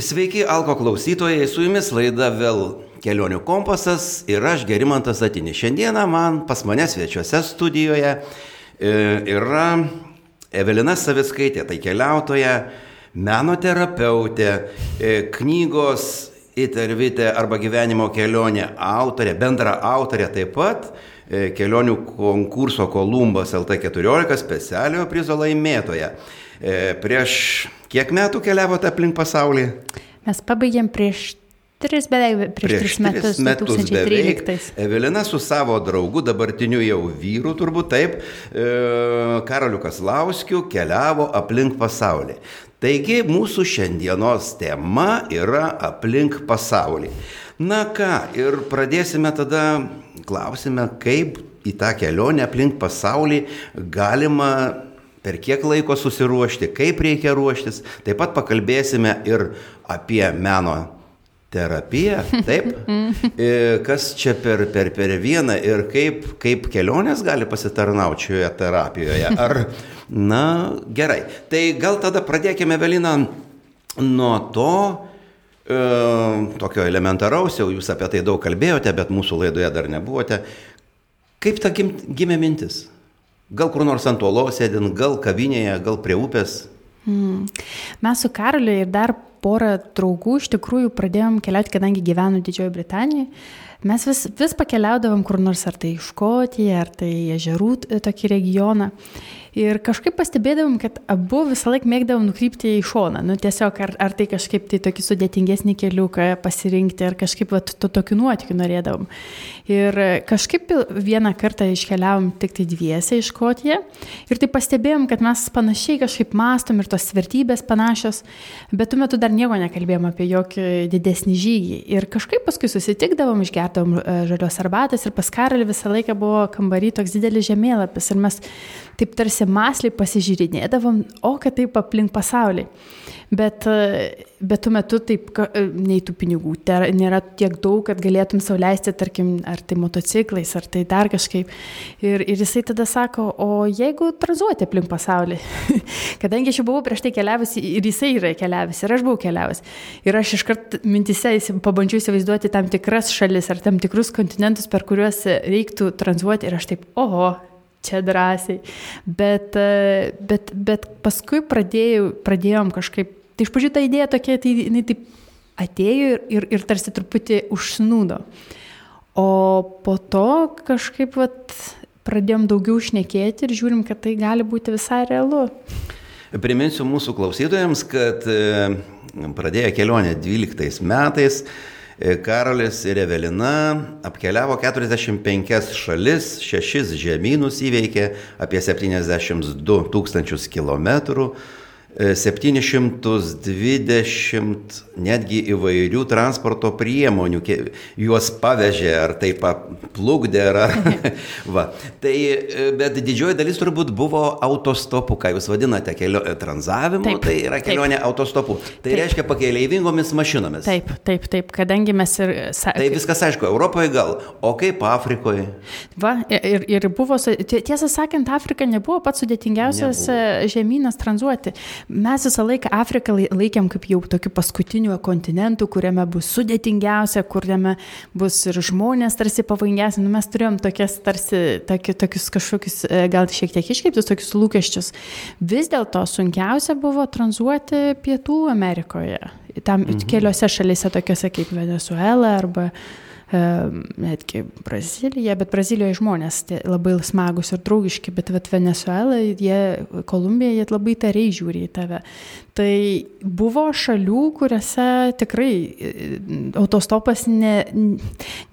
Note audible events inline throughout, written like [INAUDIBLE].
Sveiki, Alko klausytojai, su jumis laida vėl Kelionių kompasas ir aš Gerimantas Atinis. Šiandieną man pas mane svečiuose studijoje e, yra Evelina Saviskaitė, tai keliautoja, meno terapeutė, e, knygos Įtervitė arba gyvenimo kelionė autorė, bendra autorė taip pat e, kelionių konkurso Kolumbas LT14 specialiojo prizo laimėtoja. Prieš kiek metų keliavote aplink pasaulį? Mes pabaigėm prieš Tris beveik prieš, prieš tris metus, metus 2013. Beveik, Evelina su savo draugu, dabartiniu jau vyru turbūt taip, e, Karoliu Kaslauskiu keliavo aplink pasaulį. Taigi mūsų šiandienos tema yra aplink pasaulį. Na ką, ir pradėsime tada, klausime, kaip į tą kelionę aplink pasaulį galima per kiek laiko susiruošti, kaip reikia ruoštis. Taip pat pakalbėsime ir apie meno terapija, taip? [LAUGHS] Kas čia per, per, per vieną ir kaip, kaip kelionės gali pasitarnauti šioje terapijoje? Ar, na, gerai. Tai gal tada pradėkime, Velina, nuo to, e, tokio elementaraus, jau jūs apie tai daug kalbėjote, bet mūsų laidoje dar nebuvote. Kaip ta gim, gimė mintis? Gal kur nors ant uolos sėdint, gal kavinėje, gal prie upės? Mm. Mes su Karoliu ir dar porą draugų iš tikrųjų pradėjom keliauti, kadangi gyvenu Didžiojo Britanijoje. Mes vis, vis pakeliaudavom kur nors, ar tai iš Škotiją, ar tai ežerų tokį regioną. Ir kažkaip pastebėdavom, kad abu visą laiką mėgdavom nukrypti į šoną. Nu, tiesiog ar, ar tai kažkaip tai tokį sudėtingesnį keliuką pasirinkti, ar kažkaip va, to tokių nuotikių norėdavom. Ir kažkaip vieną kartą iškeliavom tik tai dviese iš Škotiją. Ir tai pastebėjom, kad mes panašiai kažkaip mastom ir tos vertybės panašios, bet tuo metu dar nieko nekalbėjom apie jokį didesnį žygį. Ir kažkaip paskui susitikdavom, išgerdavom e, žalios arbatas ir pas Karalį visą laiką buvo kambarį toks didelis žemėlapis. Ir mes taip tarsi masliai pasižiūrinėdavom, o kad taip aplink pasaulį. Bet, bet tuo metu taip, nei tų pinigų ter, nėra tiek daug, kad galėtum sauliaisti, tarkim, ar tai motociklais, ar tai dar kažkaip. Ir, ir jisai tada sako, o jeigu tranzuoti aplink pasaulį, [LAUGHS] kadangi aš jau buvau prieš tai keliavęs ir jisai yra keliavęs, ir aš buvau keliavęs. Ir aš iškart mintise pabandžiau įsivaizduoti tam tikras šalis ar tam tikrus kontinentus, per kuriuos reiktų tranzuoti. Ir aš taip, oho, čia drąsiai. Bet, e, bet, bet paskui pradėjau, pradėjom kažkaip, tai iš pradžių ta idėja tokia, tai jinai taip atėjo ir, ir, ir tarsi truputį užsnūdo. O po to kažkaip vat, pradėjom daugiau šnekėti ir žiūrim, kad tai gali būti visai realu. Priminsiu mūsų klausytojams, kad e, pradėję kelionę 12 metais, Karolis ir Evelina apkeliavo 45 šalis, 6 žemynus įveikė, apie 72 tūkstančius kilometrų 720 netgi įvairių transporto priemonių, juos pavežė, ar tai paplukdė, ar... [LAUGHS] Va. Tai, e, bet didžioji dalis turbūt buvo autostopų, ką jūs vadinate, kelio, e, tranzavimu, taip, tai yra kelionė taip. autostopų. Tai taip. reiškia pakeleivingomis mašinomis. Taip, taip, taip, kadangi mes ir... Tai viskas aišku, Europoje gal, o kaip Afrikoje? Va, ir, ir buvo, tiesą sakant, Afrika nebuvo pats sudėtingiausias nebuvo. E, žemynas tranzuoti. Mes visą laiką Afriką laikėm kaip jau tokiu paskutiniu kontinentu, kuriame bus sudėtingiausia, kuriame bus ir žmonės tarsi pavojingiausia. Nu, mes turėjom tokias tarsi, toki, tokius kažkokius, e, gal šiek tiek iškreiptus, tokius lūkesčius. Vis dėlto sunkiausia buvo tranzuoti Pietų Amerikoje. Tam mhm. keliose šalise, tokiuose kaip Venezuela arba netgi Brazilija, bet Brazilijoje žmonės labai smagus ir draugiški, bet vat, Venezuela, jie, Kolumbija, jie labai tariai žiūri į tave. Tai buvo šalių, kuriuose tikrai autostopas ne,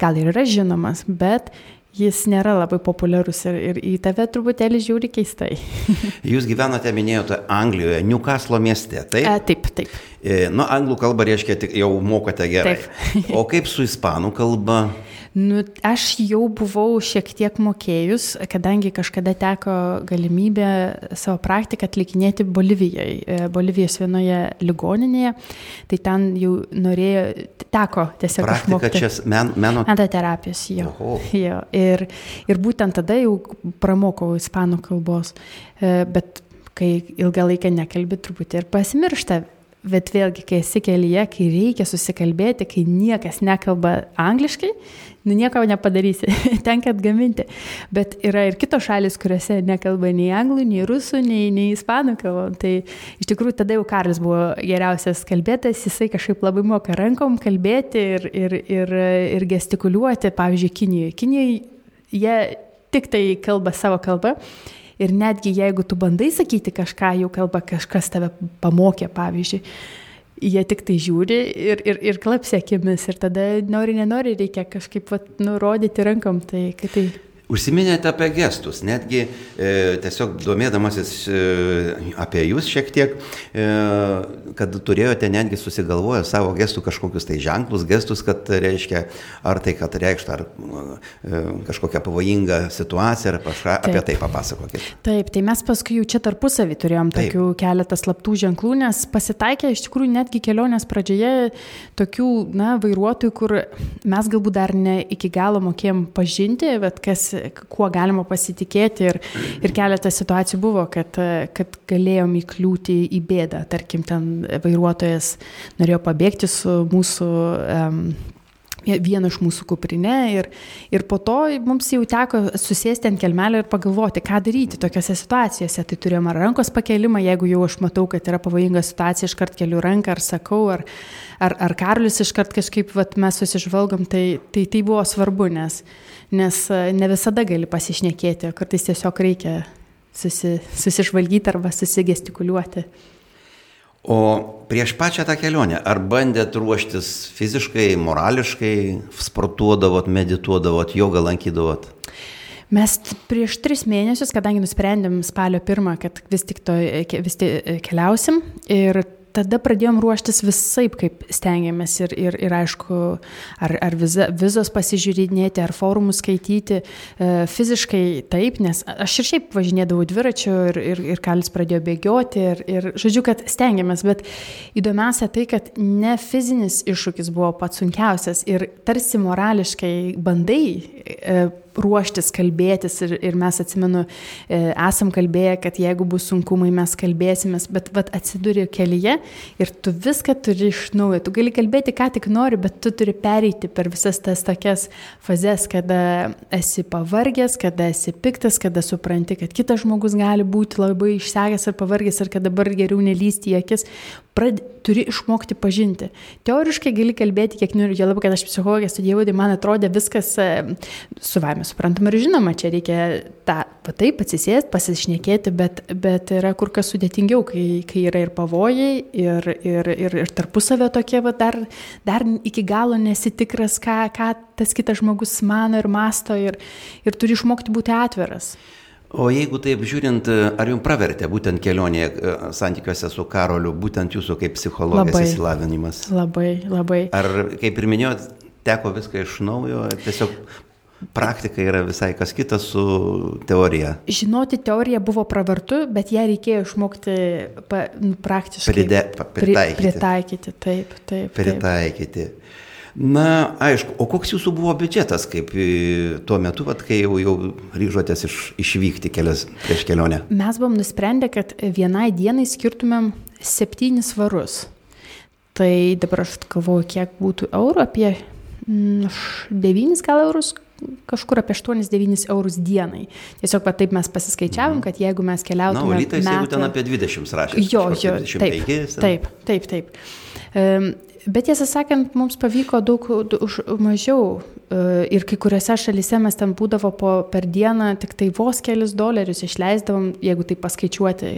gal ir yra žinomas, bet jis nėra labai populiarus ir, ir į tave truputėlį žiūri keistai. [LAUGHS] Jūs gyvenate, minėjote, Anglijoje, Newcastle mieste, taip? A, taip, taip. E, nu, anglų kalbą reiškia, jau mokate gerai. Taip. [LAUGHS] o kaip su ispanų kalba? Nu, aš jau buvau šiek tiek mokėjus, kadangi kažkada teko galimybė savo praktiką atlikinėti Bolivijoje, Bolivijos vienoje ligoninėje, tai ten jau norėjo, teko tiesiog Praktika išmokti. Čia men, meno... Metaterapijos, jo. jo. Ir, ir būtent tada jau pramokau ispanų kalbos, e, bet kai ilgą laiką nekalbi, truputį ir pasimiršta bet vėlgi, kai esi kelyje, kai reikia susikalbėti, kai niekas nekalba angliškai, nu nieko nepadarysi, [LAUGHS] tenka atgaminti. Bet yra ir kitos šalis, kuriuose nekalba nei anglų, nei rusų, nei, nei ispanų kalbą. Tai iš tikrųjų tada jau Karlis buvo geriausias kalbėtas, jisai kažkaip labai moka rankom kalbėti ir, ir, ir, ir gestikuliuoti, pavyzdžiui, Kinijoje. Kinijoje jie tik tai kalba savo kalbą. Ir netgi jeigu tu bandai sakyti kažką, jau kalba kažkas tave pamokė, pavyzdžiui, jie tik tai žiūri ir, ir, ir klapsi akimis ir tada nori, nenori reikia kažkaip vat, nurodyti rankom, tai tai Užsiminėte apie gestus, netgi e, tiesiog domėdamasis e, apie jūs šiek tiek, e, kad turėjote netgi susigalvoję savo gestų kažkokius tai ženklus, gestus, kad reiškia, ar tai, kad reikštų, ar e, kažkokią pavojingą situaciją, ar kažką apie tai papasakokit. Taip, tai mes paskui jau čia tarpusavį turėjom Taip. tokių keletą slaptų ženklų, nes pasitaikė iš tikrųjų netgi kelionės pradžioje tokių, na, vairuotojų, kur mes galbūt dar ne iki galo mokėjom pažinti, bet kas kuo galima pasitikėti ir, ir keletą situacijų buvo, kad, kad galėjom įkliūti į bėdą. Tarkim, ten vairuotojas norėjo pabėgti su mūsų um, vienu iš mūsų kuprinė ir, ir po to mums jau teko susėsti ant kelmelio ir pagalvoti, ką daryti tokiuose situacijose. Tai turėjom ar rankos pakelimą, jeigu jau aš matau, kad yra pavojinga situacija, iškart keliu ranką ar sakau, ar, ar, ar Karolis iškart kažkaip vat, mes susižvalgom, tai, tai tai buvo svarbu, nes, nes e, ne visada gali pasišnekėti, kartais tiesiog reikia susi, susižvalgyti arba susigestikuliuoti. O prieš pačią tą kelionę, ar bandėt ruoštis fiziškai, morališkai, sportuodavot, medituodavot, jogą lankydavot? Mes prieš tris mėnesius, kadangi nusprendėm spalio pirmą, kad vis tik, to, vis tik keliausim ir tada pradėjom ruoštis visaip, kaip stengiamės ir, ir, ir aišku, ar, ar viza, vizos pasižiūrinėti, ar forumus skaityti, e, fiziškai taip, nes aš ir šiaip važinėdavau dviračiu ir, ir, ir kalis pradėjo bėgioti ir, ir žodžiu, kad stengiamės, bet įdomiausia tai, kad ne fizinis iššūkis buvo pats sunkiausias ir tarsi morališkai bandai e, ruoštis kalbėtis ir, ir mes atsimenu, e, esam kalbėję, kad jeigu bus sunkumai, mes kalbėsimės, bet vat, atsiduri kelyje ir tu viską turi iš naujo. Tu gali kalbėti, ką tik nori, bet tu turi pereiti per visas tas tokias fazes, kada esi pavargęs, kada esi piktas, kada supranti, kad kitas žmogus gali būti labai išsekęs ir pavargęs ir kad dabar geriau nelysti į akis prad, turi išmokti pažinti. Teoriškai gali kalbėti, kiek nori, jau labai, kad aš psichologija studijavau, tai man atrodė viskas e, su vami suprantama ir žinoma, čia reikia tą, va taip, atsisėsti, pasišnekėti, bet, bet yra kur kas sudėtingiau, kai, kai yra ir pavojai, ir, ir, ir, ir tarpusavio tokie, va dar, dar iki galo nesitikras, ką, ką tas kitas žmogus mano ir masto, ir, ir turi išmokti būti atviras. O jeigu taip žiūrint, ar jums pravertė būtent kelionėje e, santykiuose su Karoliu, būtent jūsų kaip psichologijos labai, įsilavinimas? Labai, labai. Ar, kaip ir minėjot, teko viską iš naujo, tiesiog praktika yra visai kas kitas su teorija. Žinoti teoriją buvo pravartu, bet ją reikėjo išmokti pa, nu, praktiškai. Pride, pritaikyti. Pritaikyti, taip, taip. Pritaikyti. Taip. Na, aišku, o koks jūsų buvo biudžetas, kaip tuo metu, vat, kai jau, jau ryžotės iš, išvykti kelias prieš kelionę? Mes buvom nusprendę, kad vienai dienai skirtumėm septynis svarus. Tai dabar aš galvoju, kiek būtų eurų, apie mm, devynis gal eurus, kažkur apie 8-9 eurus dienai. Tiesiog va, taip mes pasiskaičiavom, mhm. kad jeigu mes keliautume... Na, o rytais, metą... jeigu ten apie 20 rašė. Jo, jo, 25, taip, ten... taip, taip, taip. Um, Bet tiesą sakant, mums pavyko daug už mažiau e, ir kai kuriuose šalyse mes ten būdavo po, per dieną tik tai vos kelius dolerius išleisdavom, jeigu tai paskaičiuoti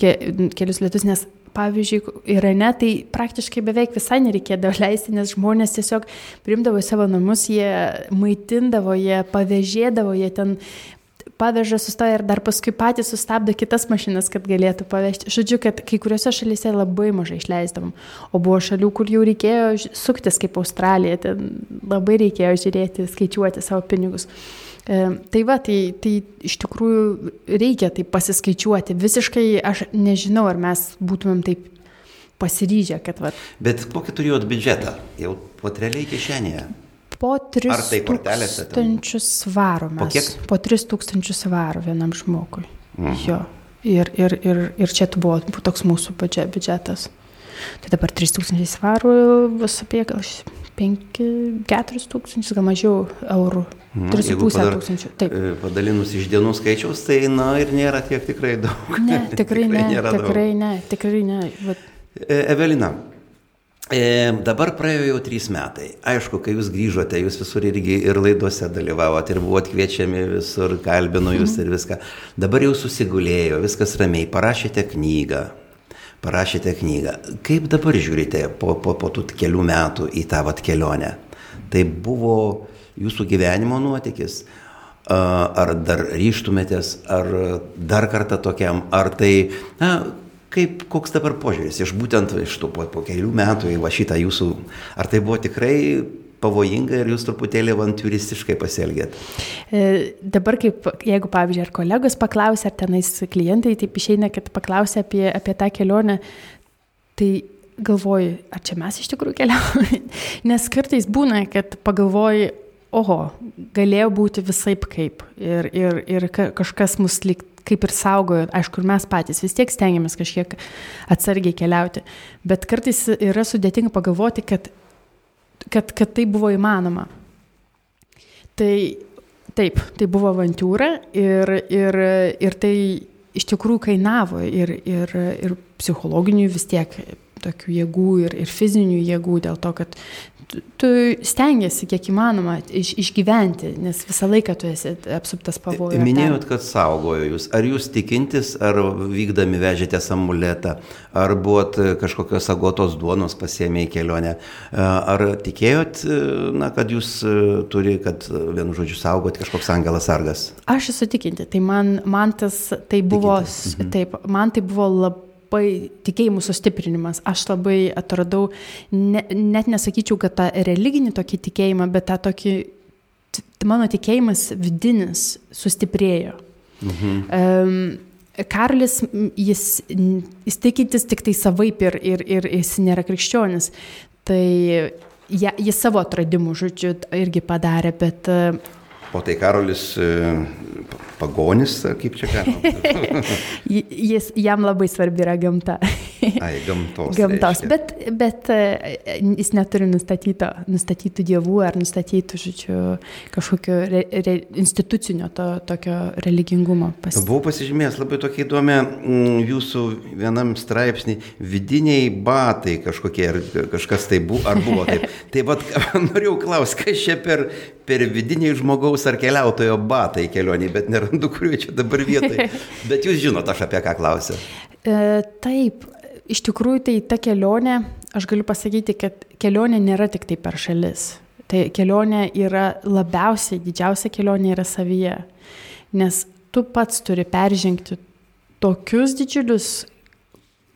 ke, kelius lietus, nes pavyzdžiui, Irane tai praktiškai beveik visai nereikėdavo leisti, nes žmonės tiesiog primdavo savo namus, jie maitindavo, jie pavežėdavo, jie ten paveža, sustoja ir dar paskui patys sustabdo kitas mašinas, kad galėtų pavežti. Žodžiu, kad kai kuriuose šalyse labai mažai išleisdavom, o buvo šalių, kur jau reikėjo suktis kaip Australija, ten labai reikėjo žiūrėti, skaičiuoti savo pinigus. E, tai va, tai, tai iš tikrųjų reikia taip pasiskaičiuoti. Visiškai aš nežinau, ar mes būtumėm taip pasiryžę, kad va. Bet kokį turėjot biudžetą? Jau pat realiai kišenėje? Po 3 tūkstančius svarų mes. Po kiek? Po 3 tūkstančius svarų vienam žmogui. Mhm. Jo. Ir, ir, ir, ir čia buvo toks mūsų biudžetas. Tai dabar 3000 svarų bus apie gal 5-4 tūkstančius, gal mažiau eurų. 3,5 tūkstančių. Taip. e, Padalinus iš dienų skaičiaus, tai na ir nėra tiek tikrai daug. Ne, [LAUGHS] tikrai ne, nėra daug. tikrai ne, tikrai ne. Vat, E, Evelina, e, dabar praėjo jau trys metai. Aišku, kai jūs grįžote, jūs visur irgi ir laidose dalyvavote, ir buvot kviečiami visur, kalbinu jūs ir viską. Dabar jau susigulėjo, viskas ramiai, parašėte knygą. Parašėte knygą. Kaip dabar žiūrite po, po, po tų kelių metų į tą vat kelionę? Tai buvo jūsų gyvenimo nuotykis? Ar dar ryštumėtės, ar dar kartą tokiam, ar tai, na, kaip, koks dabar požiūris iš būtent iš tų po, po kelių metų į va šitą jūsų, ar tai buvo tikrai pavojinga ir jūs truputėlį avantūristiškai pasielgėt? e, dabar kaip, jeigu pavyzdžiui, ar kolegos paklausia, ar tenais klientai, taip išeina, kad paklausia apie, apie tą kelionę, tai galvoju, ar čia mes iš tikrųjų keliaujame. [LAUGHS] Nes kartais būna, kad pagalvoji, oho, galėjo būti visai kaip. Ir, ir, ir ka- kažkas mus lyg kaip ir saugojo, aišku, ir mes patys vis tiek stengiamės kažkiek atsargiai keliauti. Bet kartais yra sudėtinga pagalvoti, kad, kad, kad tai buvo įmanoma. Tai taip, tai buvo avantūra ir, ir, ir tai iš tikrųjų kainavo ir, ir, ir psichologinių vis tiek tokių jėgų ir, ir fizinių jėgų dėl to, kad tu, tu stengiasi kiek įmanoma iš, išgyventi, nes visą laiką tu esi apsuptas pavojų. Minėjot, kad saugojo jūs. Ar jūs tikintis, ar vykdami vežėte amuletą, ar buvot kažkokios agotos duonos pasiemė į kelionę, ar tikėjot, na, kad jūs turi, kad vienu žodžiu saugot kažkoks angelas sargas? Aš esu tikinti, tai man, man tas tai buvo, mhm. taip, man tai buvo labai labai tikėjimų sustiprinimas. Aš labai atradau, ne, net nesakyčiau, kad tą religinį tokį tikėjimą, bet tą tokį, mano tikėjimas vidinis sustiprėjo. Mhm. Um, Karolis, m, jis, jis tikintis tik tai savaip ir, ir, ir jis nėra krikščionis. Tai ja, jis savo atradimų, žodžiu, irgi padarė, bet e, O tai Karolis e, pagonis, kaip čia galima? [LAUGHS] ji- jis, jam labai svarbi yra gamta. Ai, gamtos. Gamtos, reiškia. bet, bet e, jis neturi nustatyto, nustatytų dievų ar nustatytų, žodžiu, kažkokio re, re, institucinio to, tokio religingumo. Pas... Buvau pasižymėjęs labai tokį įdomią mm, jūsų vienam straipsnį vidiniai batai kažkokie, ar kažkas tai buvo, ar buvo taip. [LAUGHS] Tai vad, [LAUGHS] norėjau klausti, kas čia per, per vidiniai žmogaus ar keliautojo batai kelionį, bet nerandu, kuriuo čia dabar vietai. [LAUGHS] Bet jūs žinote, aš apie ką klausiu. E, taip, iš tikrųjų tai ta kelionė, aš galiu pasakyti, kad kelionė nėra tik tai per šalis. Tai kelionė yra labiausiai, didžiausia kelionė yra savyje. Nes tu pats turi peržengti tokius didžiulius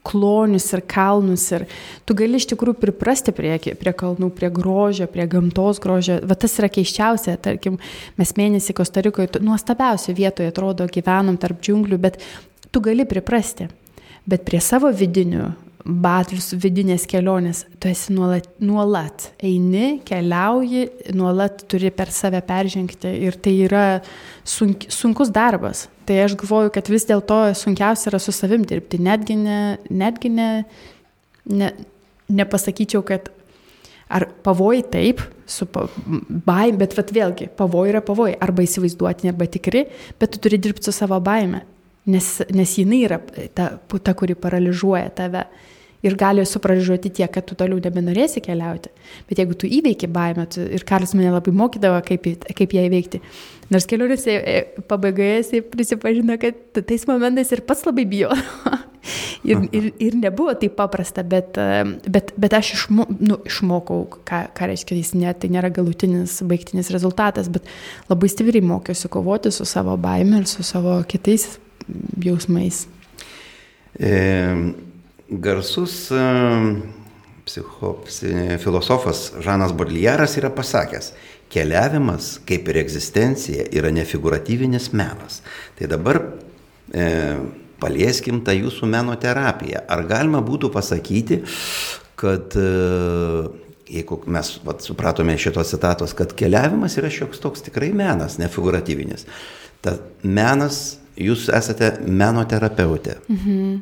klonius ir kalnus ir tu gali iš tikrųjų priprasti prie, prie kalnų, prie grožio, prie gamtos grožio. Va tas yra keiščiausia, tarkim, mes mėnesį Kostarikoje, nuostabiausioje vietoje atrodo gyvenom tarp džiunglių, bet tu gali priprasti. Bet prie savo vidinių batus, vidinės kelionės, tu esi nuolat, nuolat eini, keliauji, nuolat turi per save peržengti ir tai yra sunk, sunkus darbas. Tai aš galvoju, kad vis dėlto sunkiausia yra su savim dirbti. Netgi ne, netgi ne, ne, nepasakyčiau, kad ar pavojai taip, su baime, bet vat, vėlgi, pavojai yra pavojai, arba įsivaizduotini, arba tikri, bet tu turi dirbti su savo baime, nes, nes jinai yra ta, ta, kuri paralyžiuoja tave. Ir gali suparalyžiuoti tiek, kad tu toliau nebenorėsi keliauti. Bet jeigu tu įveiki baimę, tu, ir Karas mane labai mokydavo, kaip, kaip ją įveikti. Nors kelionėse e, pabaigoje jis prisipažino, kad tais momentais ir pats labai bijo. [LAUGHS] ir, ir, ir nebuvo taip paprasta, bet, e, bet, bet aš išmo, nu, išmokau, ką, ką reiškia, jis ne, tai nėra galutinis, baigtinis rezultatas, bet labai stipriai mokiausi kovoti su savo baime ir su savo kitais jausmais. E, garsus e, psicho, psi- filosofas Žanas Bodliaras yra pasakęs, keliavimas kaip ir egzistencija yra nefiguratyvinis menas. Tai dabar e, palieskim tą jūsų meno terapiją. Ar galima būtų pasakyti, kad e, jeigu mes vat, supratome šitos citatos, kad keliavimas yra šioks toks tikrai menas, nefiguratyvinis. Ta menas, jūs esate meno terapeutė. Mhm.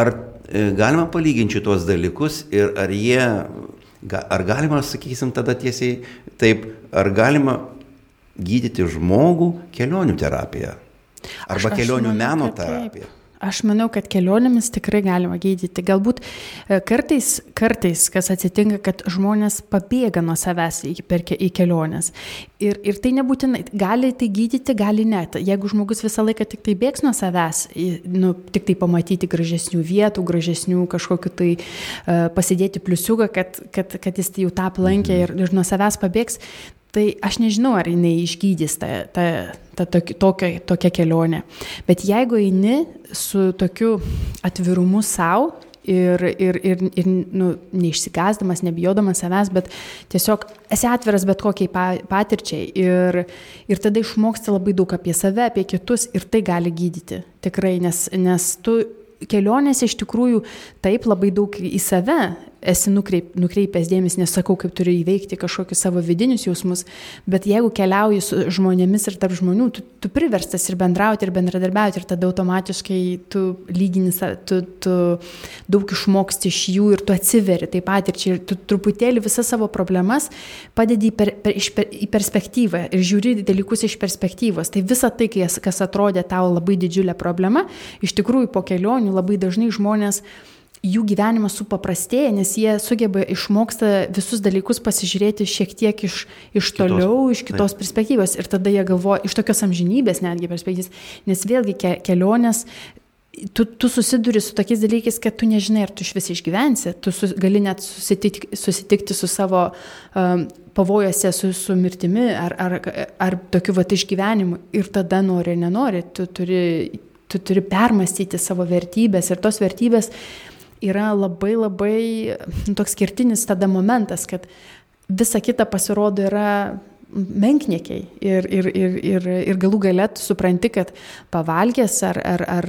Ar e, galima palyginti tuos dalykus ir ar jie, ar galima, sakysim, tada tiesiai taip, ar galima gydyti žmogų kelionių terapiją? Arba aš, kelionių aš meno terapija? Taip. Aš manau, kad kelionėmis tikrai galima gydyti. Galbūt e, kartais, kartais kas atsitinka, kad žmonės pabėga nuo savęs į, per, į keliones. Ir, ir tai nebūtinai, gali tai gydyti, gali net. Jeigu žmogus visą laiką tik tai bėgs nuo savęs, nu, tik tai pamatyti gražesnių vietų, gražesnių kažkokiu tai uh, pasidėti pliusiuką, kad, kad, kad jis jau tą aplankė ir, ir nuo savęs pabėgs, Tai aš nežinau, ar jinai išgydys tą, tą, tą tokią, tokią kelionę. Bet jeigu eini su tokiu atvirumu savo ir, ir, ir, ir nu, neišsigazdamas, nebijodamas savęs, bet tiesiog esi atviras bet kokiai patirčiai ir, ir tada išmoksti labai daug apie save, apie kitus ir tai gali gydyti. Tikrai, nes, nes tu kelionėse iš tikrųjų taip labai daug į save esi nukreip, nukreipęs dėmesį, nesakau, kaip turi įveikti kažkokius savo vidinius jausmus, bet jeigu keliauji su žmonėmis ir tarp žmonių, tu, tu priverstas ir bendrauti, ir bendradarbiauti, ir tada automatiškai tu lyginis, tu, tu daug išmoksti iš jų ir tu atsiveri taip pat ir čia ir tu truputėlį visas savo problemas padedi per, per, per, į perspektyvą ir žiūri dalykus iš perspektyvos. Tai visa tai, kas atrodė tau labai didžiulė problema, iš tikrųjų po kelionių labai dažnai žmonės jų gyvenimas supaprastėja, nes jie sugeba išmoksta visus dalykus pasižiūrėti šiek tiek iš, iš toliau, kitos, iš kitos taip. perspektyvos. Ir tada jie galvoja, iš tokios amžinybės netgi perspektyvos, nes vėlgi ke, kelionės. Tu, tu susiduri su tokiais dalykais, kad tu nežinai, ar tu iš vis išgyvensi, tu su, gali net susitik, susitikti su savo um, pavojose, su, su mirtimi ar, ar, ar tokiu vat išgyvenimu ir tada nori ar nenori, tu turi, tu turi permastyti savo vertybės ir tos vertybės yra labai labai nu, toks skirtinis tada momentas, kad visa kita pasirodo yra menkniekiai ir, ir, ir, ir, ir galų galėt supranti, kad pavalgęs ar, ar, ar,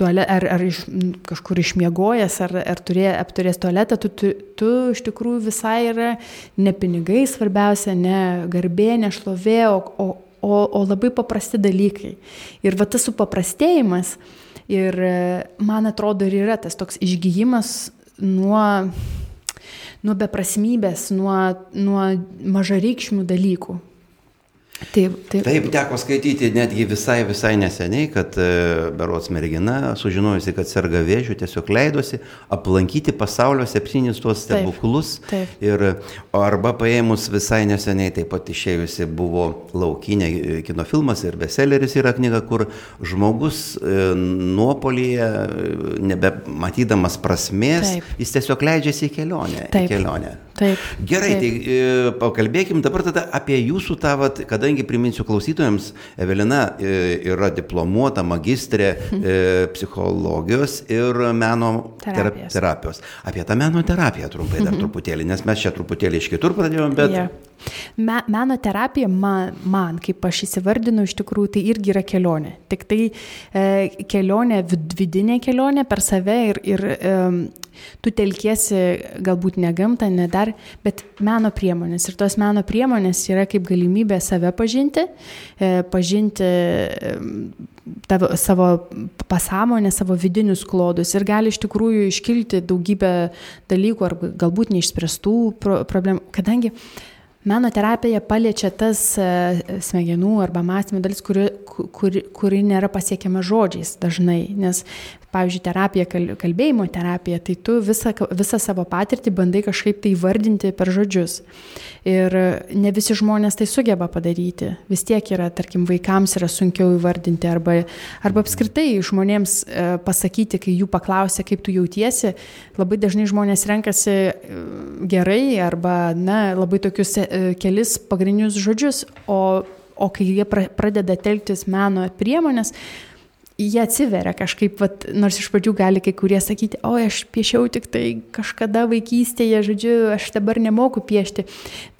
tuale, ar, ar iš, kažkur išmiegojęs ar, ar turė, apturės tualetą, tu, tu, tu iš tikrųjų visai yra ne pinigai svarbiausia, ne garbė, ne šlovė, o, o, o, labai paprasti dalykai. Ir va tas supaprastėjimas, Ir e, man atrodo ir yra tas toks išgyjimas nuo, nuo beprasmybės, nuo, nuo mažareikšmių dalykų. Taip, taip. taip, teko skaityti netgi visai, visai neseniai, kad e, berots mergina, sužinojusi, kad serga vėžiu, tiesiog leidosi aplankyti pasaulio septynis tuos stebuklus. Taip, taip. Ir arba paėmus visai neseniai, taip pat išėjusi buvo laukinė e, kino filmas ir bestselleris yra knyga, kur žmogus e, nuopolyje, nebematydamas prasmės, taip. jis tiesiog leidžiasi į kelionę. Taip. Į kelionę. Taip. Gerai, taip. tai e, pakalbėkim dabar tada apie jūsų tą, vat, kadangi priminsiu klausytojams, Evelina e, yra diplomuota magistrė e, psichologijos ir meno terapijos. terapijos. Apie tą meno terapiją trumpai dar mhm. truputėlį, nes mes čia truputėlį iš kitur pradėjome, bet... Yeah. Me, meno terapija man, man, kaip aš įsivardinu, iš tikrųjų tai irgi yra kelionė. Tik tai e, kelionė, vid, vidinė kelionė per save ir, ir e, tu telkiesi galbūt ne gamtą, ne dar, bet meno priemonės. Ir tos meno priemonės yra kaip galimybė save pažinti, e, pažinti e, tavo, savo pasąmonę, savo vidinius klodus ir gali iš tikrųjų iškilti daugybę dalykų ar galbūt neišspręstų problemų, kadangi Meno terapija paliečia tas e, smegenų arba mąstymo dalis, kuri, kuri, kuri nėra pasiekiama žodžiais dažnai, nes pavyzdžiui, terapija, kalbėjimo terapija, tai tu visą, visą savo patirtį bandai kažkaip tai vardinti per žodžius. Ir ne visi žmonės tai sugeba padaryti. Vis tiek yra, tarkim, vaikams yra sunkiau įvardinti arba, arba apskritai žmonėms e, pasakyti, kai jų paklausia, kaip tu jautiesi, labai dažnai žmonės renkasi e, gerai arba, na, labai tokius kelis pagrindinius žodžius, o, o kai jie pradeda telktis meno priemonės, jie atsiveria kažkaip, vat, nors iš pradžių gali kai kurie sakyti, o aš piešiau tik tai kažkada vaikystėje, žodžiu, aš dabar nemoku piešti.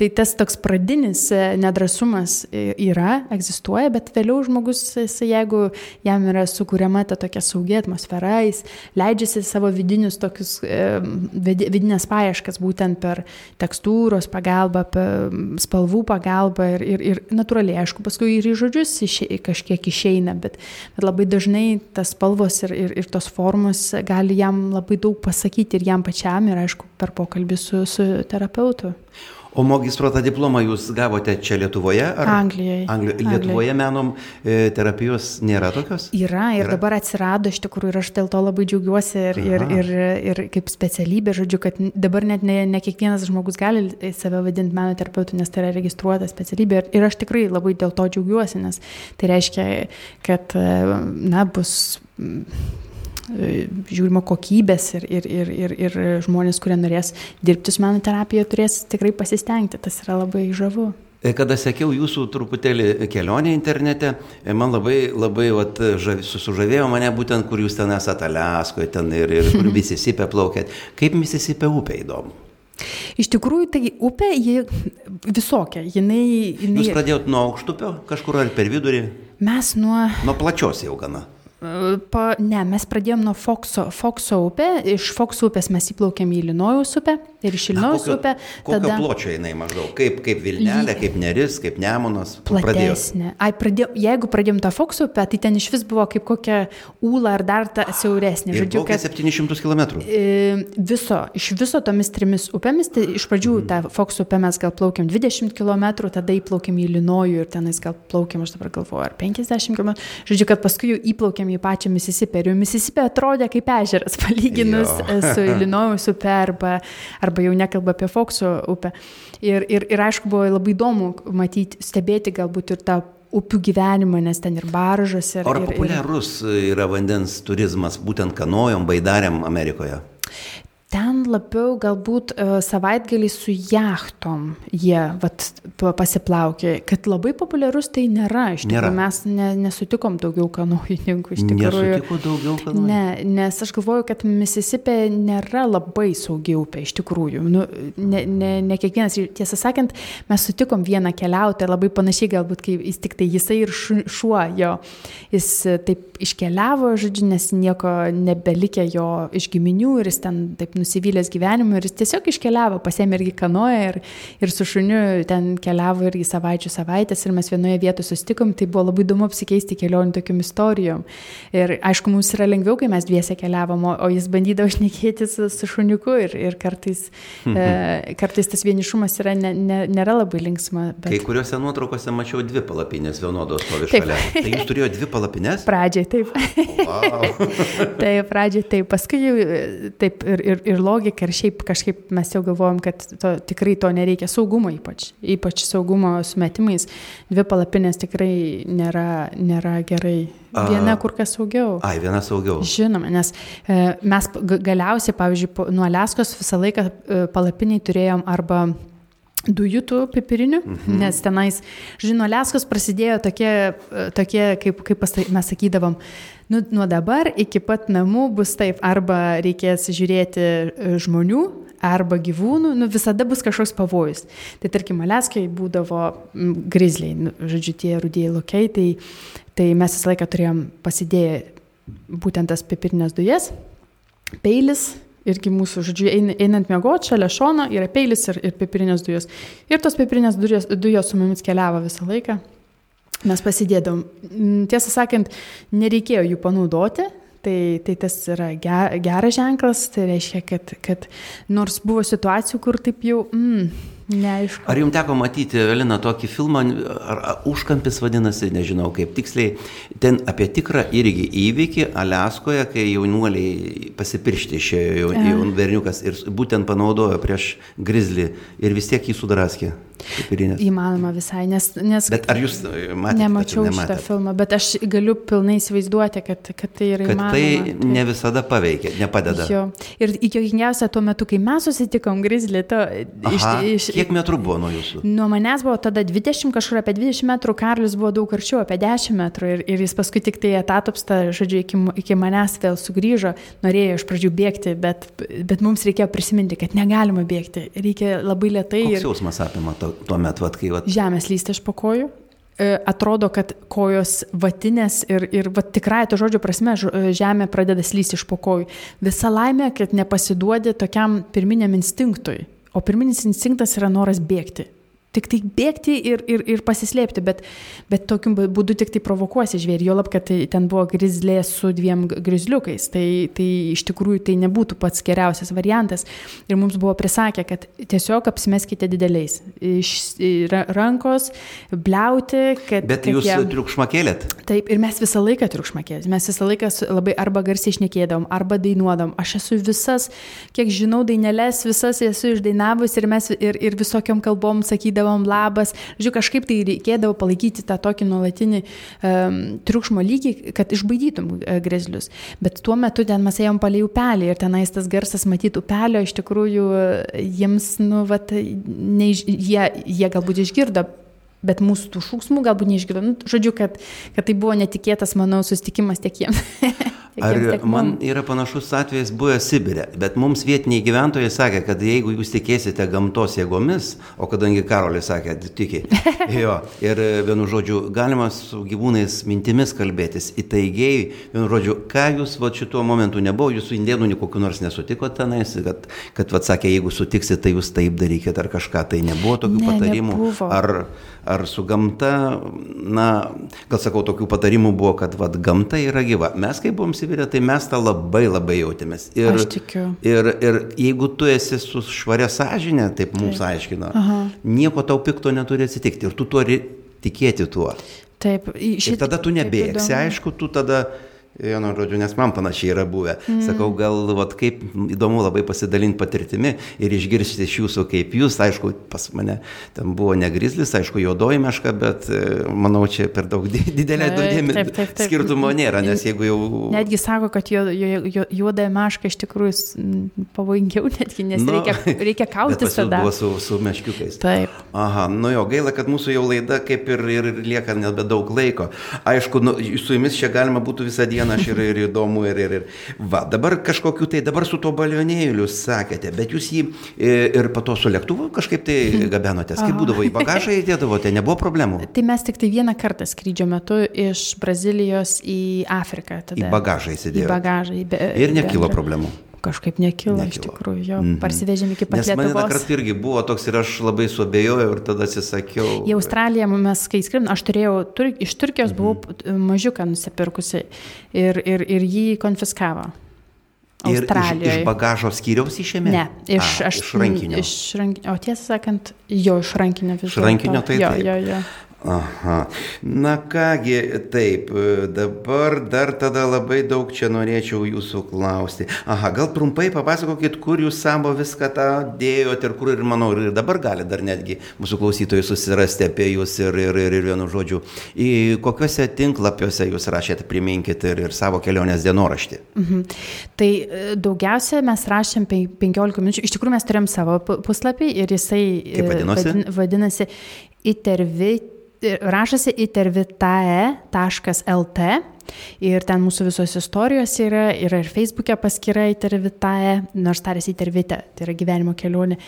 Tai tas toks pradinis e, nedrasumas e, yra, egzistuoja, bet vėliau žmogus, jeigu jam yra sukūriama ta tokia saugi atmosfera, jis leidžiasi savo vidinius tokius, e, vidinės paieškas būtent per tekstūros pagalbą, per spalvų pagalbą ir, ir, ir natūraliai, aišku, paskui ir į žodžius išė, kažkiek išeina, bet, bet labai dažnai dažnai tas spalvos ir, ir, ir tos formos gali jam labai daug pasakyti ir jam pačiam ir aišku per pokalbį su, su terapeutu. O magistruotą diplomą jūs gavote čia Lietuvoje? Ar? Anglijoje. Anglijoje. Lietuvoje menom e, terapijos nėra tokios? Yra ir Yra. dabar atsirado iš tikrųjų ir aš dėl to labai džiaugiuosi ir, ir, ir, ir kaip specialybė, žodžiu, kad dabar net ne, ne kiekvienas žmogus gali save vadinti meno terapeutu, nes tai yra registruota specialybė ir, ir aš tikrai labai dėl to džiaugiuosi, nes tai reiškia, kad e, na, bus e, žiūrima kokybės ir, ir, ir, ir, ir žmonės, kurie norės dirbti su meno terapija, turės tikrai pasistengti, tas yra labai žavu. E, Kada sekiau jūsų truputėlį kelionę internete, e, man labai, labai vat, žav, sužavėjo mane būtent, kur jūs ten esate Aliaskoje ten ir, ir kur [LAUGHS] Misisipė plaukėt. Kaip Misisipė upė įdomu. Iš tikrųjų, tai upė, ji visokia, jinai... jinai Jūs pradėjot nuo aukštupio kažkur ar per vidurį? Mes nuo... Nuo plačios jau gana. Pa, ne, mes pradėjom nuo Fokso, Fokso upė, iš Fokso upės mes įplaukėm į Ilinojaus upę ir iš Ilinojaus upę kokio tada pločio jinai maždaug? Kaip, kaip Vilnelė, kaip Neris, kaip pradėjot? platesnė. Ai, pradėjom, jeigu pradėjom tą Fokso upę, tai ten iš vis buvo kaip kokia ūla ar dar ta siauresnė. Žodžiu, kad 700 km. viso, iš viso tomis trimis upėmis, tai iš pradžių Mhm. tą Fokso upę mes gal plaukėm 20 km, tada įplaukėm į Ilinojų ir tenais gal plaukėm, aš dabar galvoju, ar 50 km. Žodžiu, kad paskui jau įplaukėm į pačią Misisipę ir jau Misisipė atrodė kaip ežeras, [LAUGHS] palyginus Jo. e, su Ilinojaus upė arba, arba jau nekalba apie Fokso upę. Ir, ir, ir aišku, buvo labai įdomu matyti, stebėti galbūt ir tą upių gyvenimą, nes ten ir baržas. Ir, Ar ir, ir, populiarus yra vandens turizmas būtent kanojom, baidariam Amerikoje? Ten labiau galbūt e, savaitgalį su jachtom jie vat, pa- pasiplaukė, kad labai populiarus tai nėra. Iš Nėra. tikrųjų, mes ne, nesutikom daugiau kanojininkų. Iš tikrųjų, Nesutiko daugiau kanojų? Ne, nes aš galvoju, kad Misisipė nėra labai saugi upė, iš tikrųjų. Nu, ne, ne, ne kiekvienas, tiesą sakant, mes sutikom vieną keliautoją, labai panašiai galbūt, kai jis tik tai jisai ir šu- šuo jo, jis taip iškeliavo, žodžiu, nes nieko nebelikė jo iš giminių ir jis ten taip nusivylęs gyvenimu ir jis tiesiog iškeliavo, pasėmė irgi kanoją ir, ir su šuniu ten keliavo irgi savaičių savaitės ir mes vienoje vietoje susitikom, tai buvo labai įdomu apsikeisti kelionių tokiam istorijom. Ir aišku, mums yra lengviau, kai mes dviese keliavom, o, o jis bandydavo šnekėti su, su šuniuku ir, ir kartais, e, kartais tas vienišumas yra ne, ne, nėra labai linksma. Kai Bet... kuriuose nuotraukose mačiau dvi palapinės vienodos stovi šalia. Tai jūs turėjote dvi palapinės? Pradžiai taip. Wow. [LAUGHS] tai pradžiai taip, paskui jau e, taip ir, ir, ir logika, ir šiaip kažkaip mes jau galvojom, kad to, tikrai to nereikia saugumo ypač, ypač saugumo sumetimais. Dvi palapinės tikrai nėra, nėra gerai. Viena kur kas saugiau. Ai, viena saugiau. Žinoma, nes e, mes galiausiai, pavyzdžiui, nuo Leskos visą laiką e, palapiniai turėjom arba dujutų pipirinių, mhm. nes tenais, žinoma, Leskos prasidėjo tokie, e, tokie kaip, kaip mes sakydavom, nu, nuo dabar iki pat namų bus taip, arba reikės žiūrėti e, žmonių, arba gyvūnų, nu, visada bus kažkoks pavojus. Tai tarkim, Aleskai būdavo grizliai, nu, žodžiu, tie rudieji lokiai, tai, tai mes visą laiką turėjom pasidėję būtent tas pipirinės dujas, peilis, irgi mūsų, žodžiu, ein- einant miegoti šalia šono yra peilis ir, ir pipirinės dujos. Ir tos pipirinės dujos, dujos su mumis keliavo visą laiką. Mes pasidėdom. Mm, Tiesą sakant, nereikėjo jų panaudoti. Tai, tai tas yra ge- geras ženklas, tai reiškia, kad, kad nors buvo situacijų, kur taip jau, mm, neaišku. Ar jums teko matyti, Elina, tokį filmą, ar, ar užkampis vadinasi, nežinau kaip tiksliai, ten apie tikrą irgi įvykį Aliaskoje, kai jaunuoliai pasipiršti išėjo jau, jau berniukas ir būtent panaudojo prieš grizlį ir vis tiek jį sudraskė. Pipirinės. Įmanoma visai, nes... nes Bet ar jūs e, matėte? Nemačiau šitą filmą, bet aš galiu pilnai įsivaizduoti, kad, kad tai yra Kad įmanoma. tai ne visada paveikia, nepadeda. Jo. Ir įjokingiausia tuo metu, kai mes susitikom Grizzly, to Aha, kiek metrų buvo nuo jūsų? Nuo manęs buvo tada 20, kažkur apie 20 metrų, Karlis buvo daug arčiau, apie 10 metrų ir, ir jis paskui tik tai atatopsta, žodžiu, iki, iki manęs vėl sugrįžo, norėjo iš pradžių bėgti, bet, bet mums reikėjo prisiminti, kad negalima bėgti, reikia labai lietai Koks ir jausmas apima to- tuo metu, vat, kai vat, žemės lysti iš po kojų. E, Atrodo, kad kojos vatinės ir, ir va, tikrai to žodžio prasme e, žemė pradeda slysti iš po kojų. Visa laimė, kad nepasiduodi tokiam pirminiam instinktui. O pirminis instinktas yra noras bėgti. Tik tai bėgti ir, ir, ir pasislėpti, bet, bet tokiu būdu tik tai provokuosi žvėrį, jo lab, kad tai, ten buvo grizlė su dviem grizliukais, tai, tai iš tikrųjų tai nebūtų pats geriausias variantas. Ir mums buvo prisakę, kad tiesiog apsimeskite dideliais. Iš rankos, bliauti, kad... Bet jūs jie... triukšmą kėlėt? Taip, ir mes visą laiką triukšmą kėlėt. Mes visą laiką labai arba garsiai išnekėdom, arba dainuodom. Aš esu visas, kiek žinau, dainelės, visas esu išdainavus ir mes ir, ir visokiam kalbom sakydavome sakydavom labas. Žiūrėjau, kažkaip tai reikėdavo palaikyti tą tokį nuolatinį um, triukšmo lygį, kad išbaidytum uh, grezlius. Bet tuo metu ten mes ėjom palei upelį ir tenais tas garsas matyti upelio, iš tikrųjų jiems, nu, vat, neiš, jie, jie galbūt išgirdo, bet mūsų tų šūksmų galbūt neišgirdo. Nu, žodžiu, kad, kad tai buvo netikėtas, manau, susitikimas tiek jiems. [LAUGHS] Ar man yra panašus atvejis buvęs Sibirė, bet mums vietiniai gyventojai sakė, kad jeigu jūs tikėsite gamtos jėgomis, o kadangi Karolis sakė, tiki, [LAUGHS] jo, ir vienu žodžiu, galima su gyvūnais mintimis kalbėtis, įtaigiai, vienu žodžiu, ką jūs va šituo momentu nebuvo, jūsų indėnų kokiu nors nesutiko tenais, kad, kad va sakė, jeigu sutiksit, tai jūs taip darykite ar kažką, tai nebuvo tokių ne, patarimų. Nebuvo. Ar, ar su gamta, na, gal sakau, tokių patarimų buvo, kad vad gamta yra gyva. Mes, kai buvom Sibirė, tai mes tą labai labai jautėmės. Ir, Aš tikiu. Ir, ir jeigu tu esi su švaria sąžinė, taip mums taip. aiškina, Aha. nieko tau pikto neturi atsitikti ir tu turi tikėti tuo. Taip, šit... ir tada tu nebėgsi, aišku, tu tada Vienu žodžiu, nes man panašiai yra buvę. Mm. Sakau, gal vat, kaip įdomu labai pasidalinti patirtimi ir išgirsti iš jūsų, kaip jūs, aišku, pas mane ten buvo ne grizlis, aišku, juodoji meška, bet e, manau, čia per daug didelė dėmesio skirtumo nėra, nes jeigu jau... Netgi sako, kad juodąją mešką iš tikrųjų pavojingiau netgi, nes nu, reikia, [LAUGHS] reikia kautis tada. Buvo su, su meškiukais. Taip. Aha, nu jo, gaila, kad mūsų jau laida kaip ir, ir lieka nebedaug laiko. Aišku, nu, su jumis čia galima būtų visą dieną vienas ir, ir įdomu, ir, ir, ir. Va, dabar kažkokiu tai, dabar su to balionėliu sakėte, bet jūs jį e, ir po to su lėktuvu kažkaip tai [LAUGHS] gabenotės, kaip būdavo į bagažą įdėdavote, nebuvo problemų. Tai mes tik tai vieną kartą skrydžio metu iš Brazilijos į Afriką. Tada. Į bagažą įsidėjote. Į bagažą. Į be, ir nekilo problemų kažkaip nekilo, nekilo. iš tikrųjų, jo, mm -hmm. parsivežėm iki pat Nes Lietuvos. Man kartą irgi buvo toks ir aš labai suabejojau ir tada atsisakiau. Į Australiją mes, kai skrim, aš turėjau, tur, iš Turkijos mm -hmm. buvau mažiuką nusipirkusi ir, ir, ir jį konfiskavo. Australijoje. Ir iš, iš bagažo skyriaus išėmė? Ne, iš, A, aš, iš rankinio. Iš rankinio. O tiesą sakant, jo iš rankinio vis dėlto. Iš rankinio tai jo, taip. Jo, jo. Aha. Na kągi, taip, dabar dar tada labai daug čia norėčiau jūsų klausti. Aha, gal trumpai papasakokit, kur jūs savo viską tą dėjote ir kur ir manau, ir dabar gali dar netgi mūsų klausytojai susirasti apie jūs ir, ir, ir, ir vienu žodžiu. Į kokiuose tinklapiuose jūs rašėte, priminkit ir, ir savo kelionės dienoraštį. Mhm. Tai e, daugiausia mes rašėm 15 minučių. Iš tikrųjų mes turėjom savo puslapį ir jisai Kaip vadinosi? vadin, vadinasi itervit rašosi itervitae.lt Ir ten mūsų visos istorijos yra, yra ir Facebook'e paskyra Intervitae, nors tarėsi Intervite, tai yra gyvenimo kelionė.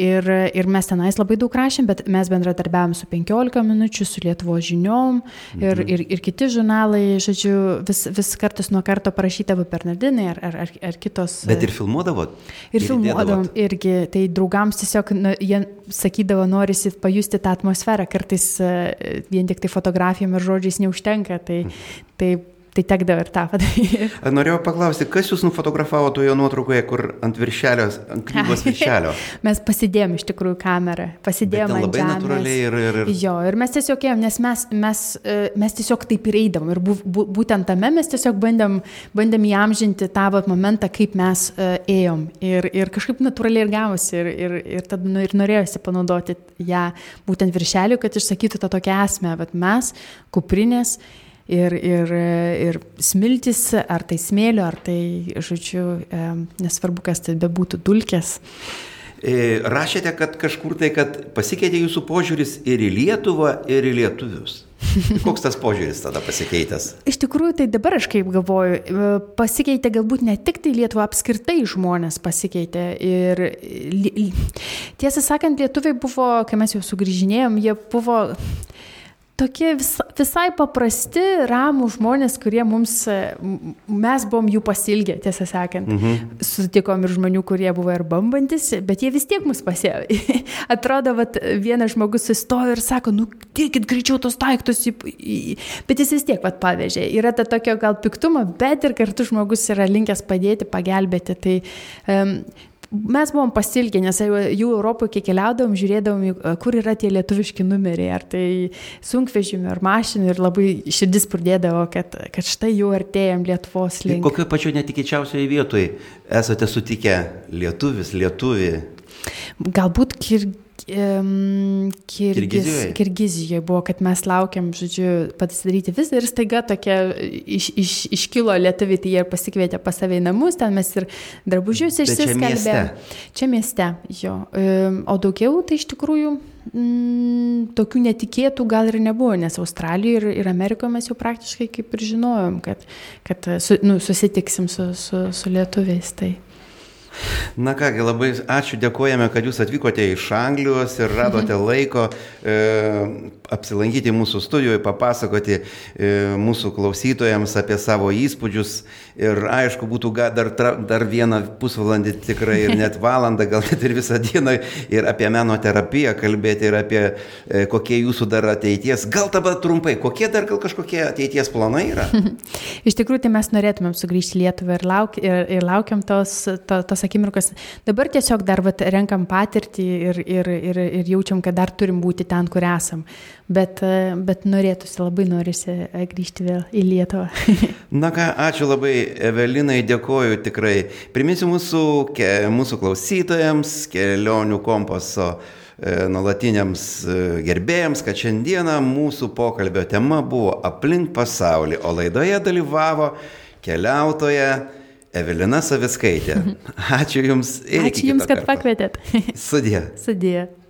Ir, ir mes tenais labai daug rašėm, bet mes bendradarbiavom su 15 minučių, su Lietuvo žiniom ir, mhm. ir, ir kiti žurnalai, žodžiu, vis, vis kartas nuo karto parašydavo Bernardinai ar, ar, ar, ar kitos. Bet ir filmuodavot? Ir, ir filmuodavom irgi, tai draugams tiesiog, nu, jie sakydavo, norisi pajusti tą atmosferą, kartais uh, vien tik tai fotografijom ir žodžiais neužtenka. Tai, mhm. tai tai tekdavo ir tą padaryti. [LAUGHS] Norėjau paklausti, kas jūs nufotografavo toje nuotraukoje, kur ant viršelio, ant knygos [LAUGHS] viršelio? mes pasidėjom iš tikrųjų kamerą, pasidėjom ant labai žemės. natūraliai ir, ir, ir... Jo, ir mes tiesiog ėjom, nes mes, mes, e, mes tiesiog taip ir eidavom. Ir bu, bu, būtent tame mes tiesiog bandėm, bandėm įamžinti tą vat, momentą, kaip mes uh, ėjom. Ir, ir kažkaip natūraliai ir gavosi. Ir, ir, ir tada nu, ir norėjosi panaudoti ją būtent viršeliu, kad išsakytų tą tokią esmę. Bet mes, kuprinės, ir, ir, ir smiltis, ar tai smėlio, ar tai, žodžiu, nesvarbu, kas tai bebūtų, dulkės. E, rašėte, kad kažkur tai, kad pasikeitė jūsų požiūris ir į Lietuvą, ir į lietuvius. [LAUGHS] Koks tas požiūris tada pasikeitęs? Iš tikrųjų, tai dabar aš kaip galvoju, e, pasikeitė galbūt ne tik tai Lietuva, apskritai žmonės pasikeitė. Ir tiesą sakant, lietuviai buvo, kai mes jau sugrįžinėjom, jie buvo tokie vis, visai paprasti, ramų žmonės, kurie mums, mes buvom jų pasilgę, tiesą sakant. Mhm. Sutikom ir žmonių, kurie buvo ir bambantis, bet jie vis tiek mus pasėjo. [LAUGHS] Atrodo, kad vienas žmogus sustojo ir sako, nu, tiekit greičiau tos daiktus, bet jis vis tiek vat pavežė. Yra ta tokio gal piktumo, bet ir kartu žmogus yra linkęs padėti, pagelbėti. Tai um, mes buvom pasilgę, nes jų Europoje, kiek keliaudavom, žiūrėdavom, kur yra tie lietuviški numeriai, ar tai sunkvežimių, ar mašinų ir labai širdis pradėdavo, kad, kad štai jau artėjom Lietuvos link. Kokioje pačioje netikėčiausioje vietoje esate sutikę lietuvis, lietuvį? Galbūt kir Kirgiz, Kirgizijoje buvo, kad mes laukiam, žodžiu, pasidaryti vizą ir staiga tokia iš, iš, iškilo lietuviai, tai jie pasikvietė pas save į namus, ten mes ir drabužius išsiskelbėm. Čia mieste, jo. O daugiau tai iš tikrųjų mm, tokių netikėtų gal ir nebuvo, nes Australijoje ir, ir Amerikoje mes jau praktiškai kaip ir žinojom, kad, kad su, nu, susitiksim su, su, su lietuviais. Tai. Na kągi, labai ačiū, dėkojame, kad jūs atvykote iš Anglijos ir radote mhm. laiko e, apsilankyti mūsų studijoje, papasakoti e, mūsų klausytojams apie savo įspūdžius. Ir aišku, būtų dar, dar vieną pusvalandį tikrai ir net [LAUGHS] valandą, gal net ir visą dieną ir apie meno terapiją kalbėti ir apie e, kokie jūsų dar ateities. Gal dabar trumpai, kokie dar gal kažkokie ateities planai yra? [LAUGHS] Iš tikrųjų, tai mes norėtumėm sugrįžti į Lietuvą ir, lauk, ir, ir laukiam tos, to, tos akimirkos. Dabar tiesiog dar vat, renkam patirtį ir, ir, ir, ir jaučiam, kad dar turim būti ten, kur esam. Bet, bet norėtųsi, labai norisi grįžti vėl į Lietuvą. [LAUGHS] Na ką, ačiū labai Evelinai, dėkoju tikrai. Priminsiu mūsų, ke, mūsų klausytojams, kelionių kompaso e, nuolatiniams e, gerbėjams, kad šiandieną mūsų pokalbio tema buvo aplink pasaulį, o laidoje dalyvavo keliautoja Evelina Saviskaitė. [LAUGHS] Ačiū Jums ir. Ačiū Jums, kad karto. pakvietėt. Sudė. [LAUGHS] Sudė.